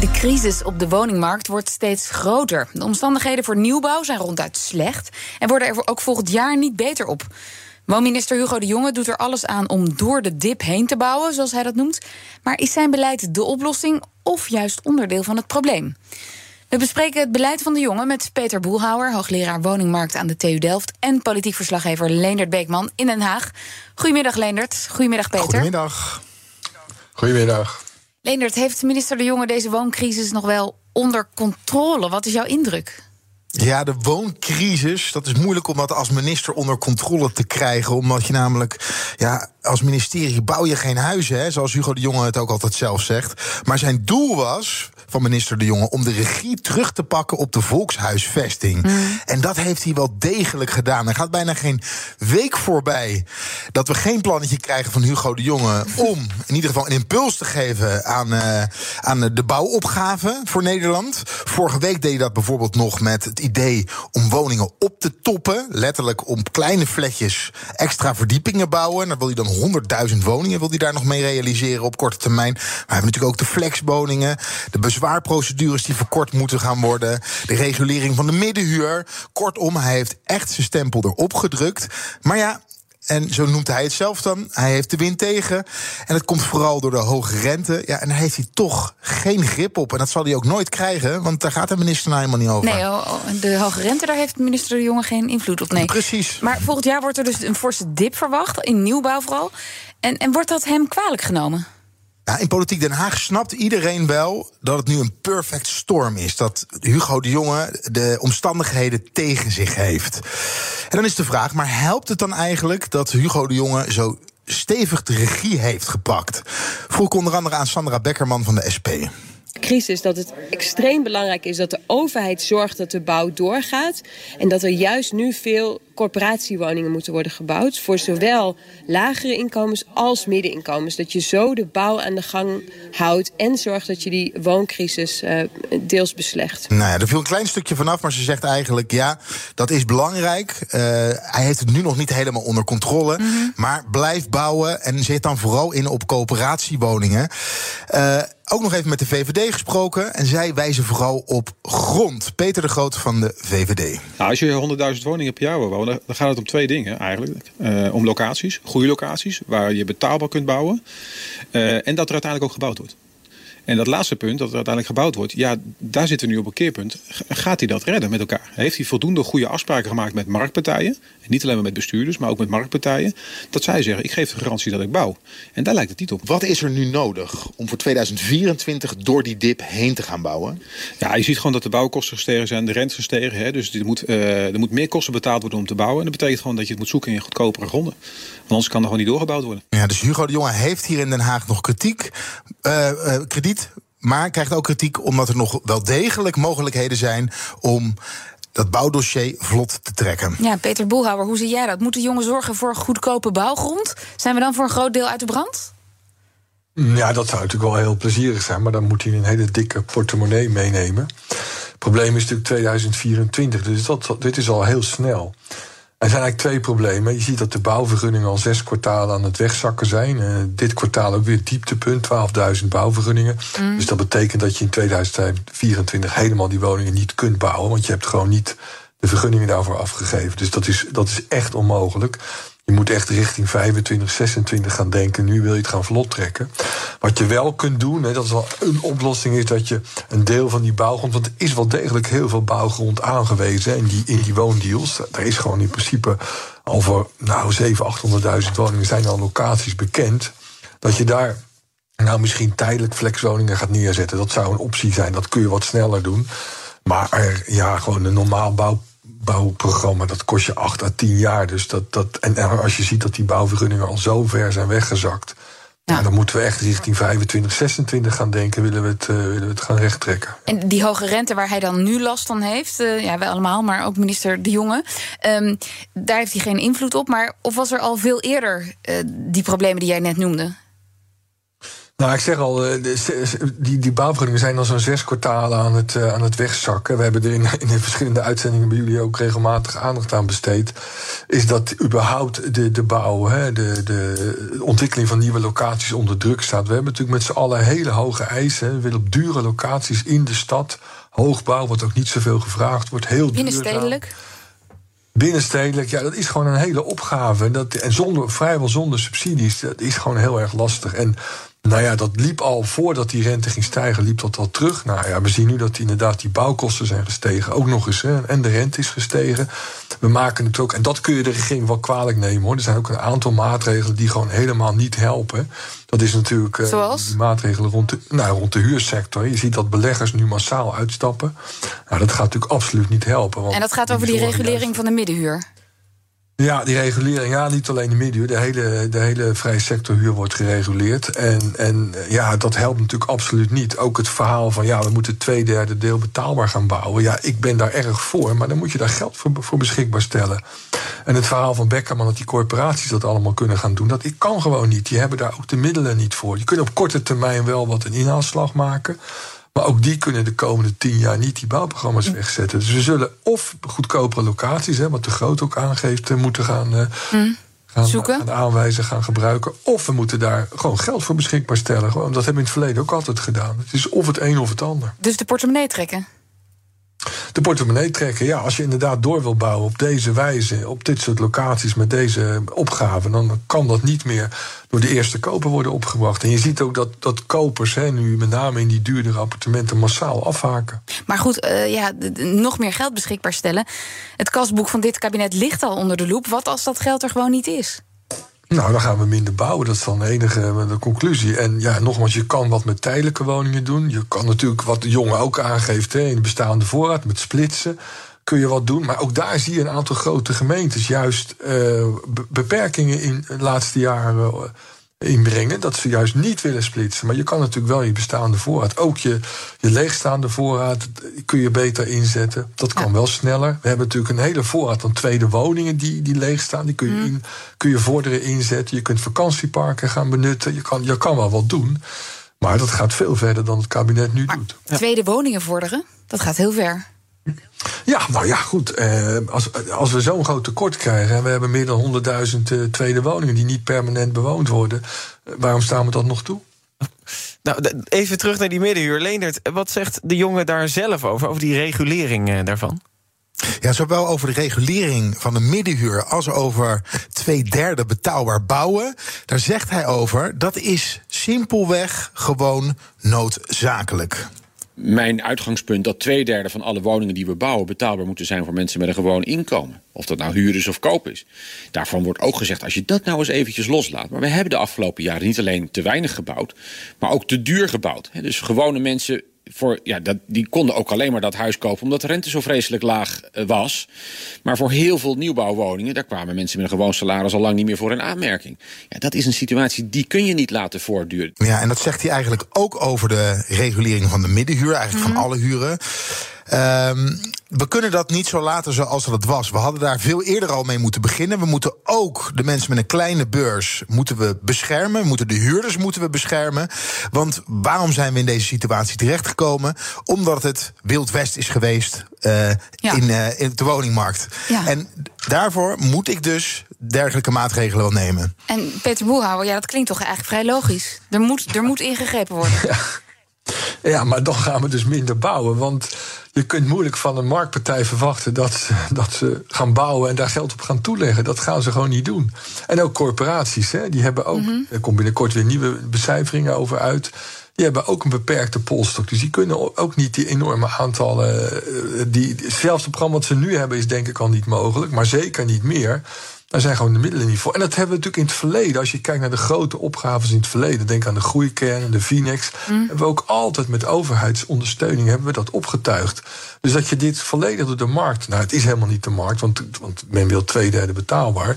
De crisis op de woningmarkt wordt steeds groter. De omstandigheden voor nieuwbouw zijn ronduit slecht en worden er ook volgend jaar niet beter op. Woonminister Hugo de Jonge doet er alles aan om door de dip heen te bouwen, zoals hij dat noemt. Maar is zijn beleid de oplossing of juist onderdeel van het probleem? We bespreken het beleid van de Jonge met Peter Boelhouwer, hoogleraar woningmarkt aan de TU Delft, en politiek verslaggever Leendert Beekman in Den Haag. Goedemiddag, Leendert. Goedemiddag, Peter. Goedemiddag. Goedemiddag. Leendert, heeft minister De Jonge deze wooncrisis nog wel onder controle? Wat is jouw indruk? Ja, de wooncrisis, dat is moeilijk om dat als minister onder controle te krijgen. Omdat je namelijk, ja, als ministerie bouw je geen huizen, hè, zoals Hugo de Jonge het ook altijd zelf zegt. Maar zijn doel was van minister De Jonge om de regie terug te pakken op de volkshuisvesting. Mm. En dat heeft hij wel degelijk gedaan. Er gaat bijna geen week voorbij dat we geen plannetje krijgen van Hugo de Jonge om in ieder geval een impuls te geven aan, uh, aan de bouwopgave voor Nederland. Vorige week deed hij dat bijvoorbeeld nog met het idee om woningen op te toppen. Letterlijk om kleine fletjes extra verdiepingen bouwen. En dan wil hij dan 100.000 woningen wil hij daar nog mee realiseren op korte termijn. Maar we hebben natuurlijk ook de flexwoningen, de bezwaarprocedures die verkort moeten gaan worden, de regulering van de middenhuur. Kortom, hij heeft echt zijn stempel erop gedrukt. Maar ja, en zo noemt hij het zelf dan. Hij heeft de wind tegen. En het komt vooral door de hoge rente. Ja, en daar heeft hij toch geen grip op. En dat zal hij ook nooit krijgen, want daar gaat de minister nou helemaal niet over. Nee, oh, oh, de hoge rente, daar heeft minister De Jonge geen invloed op. Nee. Precies. Maar volgend jaar wordt er dus een forse dip verwacht, in nieuwbouw vooral. En, en wordt dat hem kwalijk genomen? Ja, in Politiek Den Haag snapt iedereen wel dat het nu een perfect storm is. Dat Hugo de Jonge de omstandigheden tegen zich heeft. En dan is de vraag, maar helpt het dan eigenlijk dat Hugo de Jonge zo stevig de regie heeft gepakt? Vroeg onder andere aan Sandra Beckerman van de SP crisis dat het extreem belangrijk is dat de overheid zorgt dat de bouw doorgaat. En dat er juist nu veel corporatiewoningen moeten worden gebouwd. Voor zowel lagere inkomens als middeninkomens. Dat je zo de bouw aan de gang houdt. En zorgt dat je die wooncrisis uh, deels beslecht. Nou ja, er viel een klein stukje vanaf. Maar ze zegt eigenlijk ja, dat is belangrijk. Uh, hij heeft het nu nog niet helemaal onder controle. Mm -hmm. Maar blijf bouwen en zet dan vooral in op coöperatiewoningen. Uh, ook nog even met de VVD gesproken. En zij wijzen vooral op grond. Peter de Groot van de VVD. Nou, als je 100.000 woningen per jaar wil wonen, dan gaat het om twee dingen eigenlijk. Uh, om locaties, goede locaties, waar je betaalbaar kunt bouwen. Uh, en dat er uiteindelijk ook gebouwd wordt. En dat laatste punt, dat er uiteindelijk gebouwd wordt, ja, daar zitten we nu op een keerpunt. Gaat hij dat redden met elkaar? Heeft hij voldoende goede afspraken gemaakt met marktpartijen? En niet alleen maar met bestuurders, maar ook met marktpartijen. Dat zij zeggen, ik geef de garantie dat ik bouw. En daar lijkt het niet op. Wat is er nu nodig om voor 2024 door die dip heen te gaan bouwen? Ja, je ziet gewoon dat de bouwkosten gestegen zijn, de rente gestegen. Hè? Dus er moet, uh, er moet meer kosten betaald worden om te bouwen. En dat betekent gewoon dat je het moet zoeken in goedkopere gronden. Want anders kan er gewoon niet doorgebouwd worden. Ja, dus Hugo de Jonge heeft hier in Den Haag nog kritiek. Uh, uh, krediet maar krijgt ook kritiek omdat er nog wel degelijk mogelijkheden zijn om dat bouwdossier vlot te trekken. Ja, Peter Boelhouwer, hoe zie jij dat? Moeten jongen zorgen voor goedkope bouwgrond? Zijn we dan voor een groot deel uit de brand? Ja, dat zou natuurlijk wel heel plezierig zijn, maar dan moet hij een hele dikke portemonnee meenemen. Het probleem is natuurlijk 2024, dus dat, dit is al heel snel. Er zijn eigenlijk twee problemen. Je ziet dat de bouwvergunningen al zes kwartalen aan het wegzakken zijn. Uh, dit kwartaal ook weer dieptepunt, 12.000 bouwvergunningen. Mm. Dus dat betekent dat je in 2024 helemaal die woningen niet kunt bouwen. Want je hebt gewoon niet de vergunningen daarvoor afgegeven. Dus dat is, dat is echt onmogelijk. Je moet echt richting 25, 26 gaan denken. Nu wil je het gaan vlot trekken. Wat je wel kunt doen, hè, dat is wel een oplossing, is dat je een deel van die bouwgrond. Want er is wel degelijk heel veel bouwgrond aangewezen in die, in die woondeals. Er is gewoon in principe al voor nou, 700.000, 800.000 woningen zijn al locaties bekend. Dat je daar nou misschien tijdelijk flexwoningen gaat neerzetten. Dat zou een optie zijn. Dat kun je wat sneller doen. Maar ja, gewoon een normaal bouw bouwprogramma, dat kost je 8 à 10 jaar. Dus dat, dat, en als je ziet dat die bouwvergunningen al zo ver zijn weggezakt. Dan moeten we echt richting 25, 26 gaan denken, willen we het, uh, willen we het gaan rechttrekken. En die hoge rente waar hij dan nu last van heeft, uh, ja, wij allemaal, maar ook minister De Jonge, um, daar heeft hij geen invloed op. Maar of was er al veel eerder uh, die problemen die jij net noemde? Nou, ik zeg al, eh, die, die bouwvergunningen zijn al zo'n zes kwartalen aan het, eh, aan het wegzakken. We hebben er in, in de verschillende uitzendingen bij jullie ook regelmatig aandacht aan besteed. Is dat überhaupt de, de bouw, hè, de, de ontwikkeling van nieuwe locaties onder druk staat. We hebben natuurlijk met z'n allen hele hoge eisen. We willen op dure locaties in de stad. Hoogbouw wordt ook niet zoveel gevraagd, wordt heel duur. Binnenstedelijk? Binnenstedelijk, ja, dat is gewoon een hele opgave. Dat, en zonder, vrijwel zonder subsidies, dat is gewoon heel erg lastig. En nou ja, dat liep al voordat die rente ging stijgen, liep dat al terug. Nou ja, we zien nu dat inderdaad die bouwkosten zijn gestegen. Ook nog eens, hè, en de rente is gestegen. We maken het ook, en dat kun je de regering wel kwalijk nemen hoor. Er zijn ook een aantal maatregelen die gewoon helemaal niet helpen. Dat is natuurlijk uh, Zoals? maatregelen rond de, nou, rond de huursector. Je ziet dat beleggers nu massaal uitstappen. Nou, dat gaat natuurlijk absoluut niet helpen. Want en dat gaat over die regulering van de middenhuur? Ja, die regulering, ja, niet alleen de middenhuur, de hele, de hele vrije sectorhuur wordt gereguleerd. En, en ja, dat helpt natuurlijk absoluut niet. Ook het verhaal van ja, we moeten twee derde deel betaalbaar gaan bouwen. Ja, ik ben daar erg voor, maar dan moet je daar geld voor, voor beschikbaar stellen. En het verhaal van Beckerman dat die corporaties dat allemaal kunnen gaan doen, dat kan gewoon niet. Die hebben daar ook de middelen niet voor. Je kunt op korte termijn wel wat een inhaalslag maken. Maar ook die kunnen de komende tien jaar niet die bouwprogramma's wegzetten. Dus we zullen of goedkopere locaties, hè, wat de Groot ook aangeeft, eh, moeten gaan, uh, gaan, Zoeken. gaan aanwijzen, gaan gebruiken. Of we moeten daar gewoon geld voor beschikbaar stellen. Gewoon, dat hebben we in het verleden ook altijd gedaan. Het is of het een of het ander. Dus de portemonnee trekken? De portemonnee trekken. Ja, als je inderdaad door wil bouwen op deze wijze, op dit soort locaties met deze opgaven, dan kan dat niet meer door de eerste koper worden opgebracht. En je ziet ook dat, dat kopers hè, nu met name in die duurdere appartementen massaal afhaken. Maar goed, uh, ja, nog meer geld beschikbaar stellen. Het kasboek van dit kabinet ligt al onder de loep. Wat als dat geld er gewoon niet is? Nou, dan gaan we minder bouwen. Dat is dan de enige eh, de conclusie. En ja, nogmaals, je kan wat met tijdelijke woningen doen. Je kan natuurlijk, wat de jongen ook aangeeft, hè, in de bestaande voorraad, met splitsen kun je wat doen. Maar ook daar zie je een aantal grote gemeentes juist uh, beperkingen in de laatste jaren inbrengen. Dat ze juist niet willen splitsen. Maar je kan natuurlijk wel je bestaande voorraad, ook je, je leegstaande voorraad, kun je beter inzetten. Dat kan wel sneller. We hebben natuurlijk een hele voorraad van tweede woningen die, die leegstaan. Die kun je, in, kun je vorderen inzetten. Je kunt vakantieparken gaan benutten. Je kan, je kan wel wat doen. Maar dat gaat veel verder dan het kabinet nu doet. Tweede woningen vorderen, dat gaat heel ver. Ja, nou ja, goed. Eh, als, als we zo'n groot tekort krijgen en we hebben meer dan 100.000 uh, tweede woningen die niet permanent bewoond worden, uh, waarom staan we dat nog toe? Nou, even terug naar die middenhuur. Leendert, wat zegt de jongen daar zelf over, over die regulering uh, daarvan? Ja, zowel over de regulering van de middenhuur als over twee derde betaalbaar bouwen. Daar zegt hij over, dat is simpelweg gewoon noodzakelijk mijn uitgangspunt dat twee derde van alle woningen die we bouwen betaalbaar moeten zijn voor mensen met een gewoon inkomen. Of dat nou huur is of koop is. Daarvan wordt ook gezegd, als je dat nou eens eventjes loslaat. Maar we hebben de afgelopen jaren niet alleen te weinig gebouwd, maar ook te duur gebouwd. Dus gewone mensen voor, ja, dat, die konden ook alleen maar dat huis kopen omdat de rente zo vreselijk laag uh, was. Maar voor heel veel nieuwbouwwoningen, daar kwamen mensen met een gewoon salaris al lang niet meer voor in aanmerking. Ja, dat is een situatie die kun je niet laten voortduren. Ja, en dat zegt hij eigenlijk ook over de regulering van de middenhuur, eigenlijk mm -hmm. van alle huren. Um, we kunnen dat niet zo laten zoals dat was. We hadden daar veel eerder al mee moeten beginnen. We moeten ook de mensen met een kleine beurs moeten we beschermen. We moeten de huurders moeten we beschermen. Want waarom zijn we in deze situatie terechtgekomen? Omdat het Wild West is geweest uh, ja. in, uh, in de woningmarkt. Ja. En daarvoor moet ik dus dergelijke maatregelen wel nemen. En Peter Boelhouwer, ja, dat klinkt toch eigenlijk vrij logisch. Er moet, er moet ingegrepen worden. Ja. Ja, maar dan gaan we dus minder bouwen. Want je kunt moeilijk van een marktpartij verwachten dat ze, dat ze gaan bouwen en daar geld op gaan toeleggen. Dat gaan ze gewoon niet doen. En ook corporaties, hè, die hebben ook. Mm -hmm. Er komt binnenkort weer nieuwe becijferingen over uit. Die hebben ook een beperkte polstok. Dus die kunnen ook niet die enorme aantallen. Die, zelfs het programma wat ze nu hebben, is denk ik al niet mogelijk. Maar zeker niet meer. Daar zijn gewoon de middelen niet voor. En dat hebben we natuurlijk in het verleden. Als je kijkt naar de grote opgaves in het verleden. Denk aan de groeikern de Finex. Mm. Hebben we ook altijd met overheidsondersteuning hebben we dat opgetuigd. Dus dat je dit volledig door de markt. Nou, het is helemaal niet de markt, want, want men wil twee derde betaalbaar.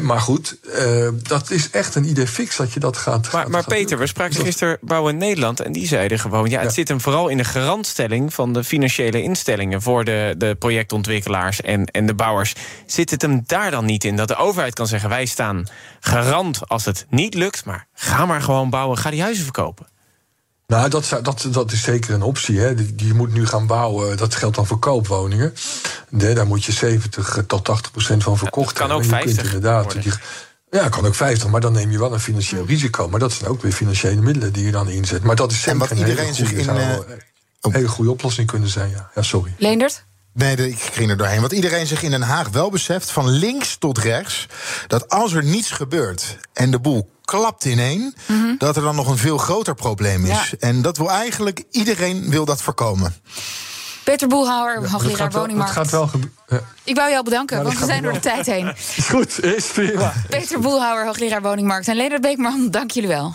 Maar goed, uh, dat is echt een idee fix dat je dat gaat. Maar, maar Peter, we spraken gisteren Bouwen Nederland en die zeiden gewoon: ja, het zit hem vooral in de garantstelling van de financiële instellingen voor de, de projectontwikkelaars en, en de bouwers. Zit het hem daar dan niet in dat de overheid kan zeggen: wij staan garant als het niet lukt, maar ga maar gewoon bouwen, ga die huizen verkopen? Nou, dat, dat, dat is zeker een optie. Hè. Je moet nu gaan bouwen, dat geldt dan voor koopwoningen. daar moet je 70 tot 80 procent van verkocht hebben. kan ook 50 inderdaad, Ja, kan ook 50, maar dan neem je wel een financieel risico. Maar dat zijn ook weer financiële middelen die je dan inzet. Maar dat is zeker een hele goede, in, uh, een hele goede oplossing kunnen zijn. Ja, ja sorry. Leendert? Nee, ik ging er doorheen. Want iedereen zich in Den Haag wel beseft, van links tot rechts, dat als er niets gebeurt en de boel klapt ineen, mm dat er dan nog een veel groter probleem is. En dat wil eigenlijk iedereen wil dat voorkomen. Peter Boelhouwer, hoogleraar woningmarkt. Het gaat wel gebeuren. Ik wou jou bedanken, want we zijn door de tijd heen. Is goed, is prima. Peter Boelhouwer, hoogleraar woningmarkt. En Leonard Beekman, dank jullie wel.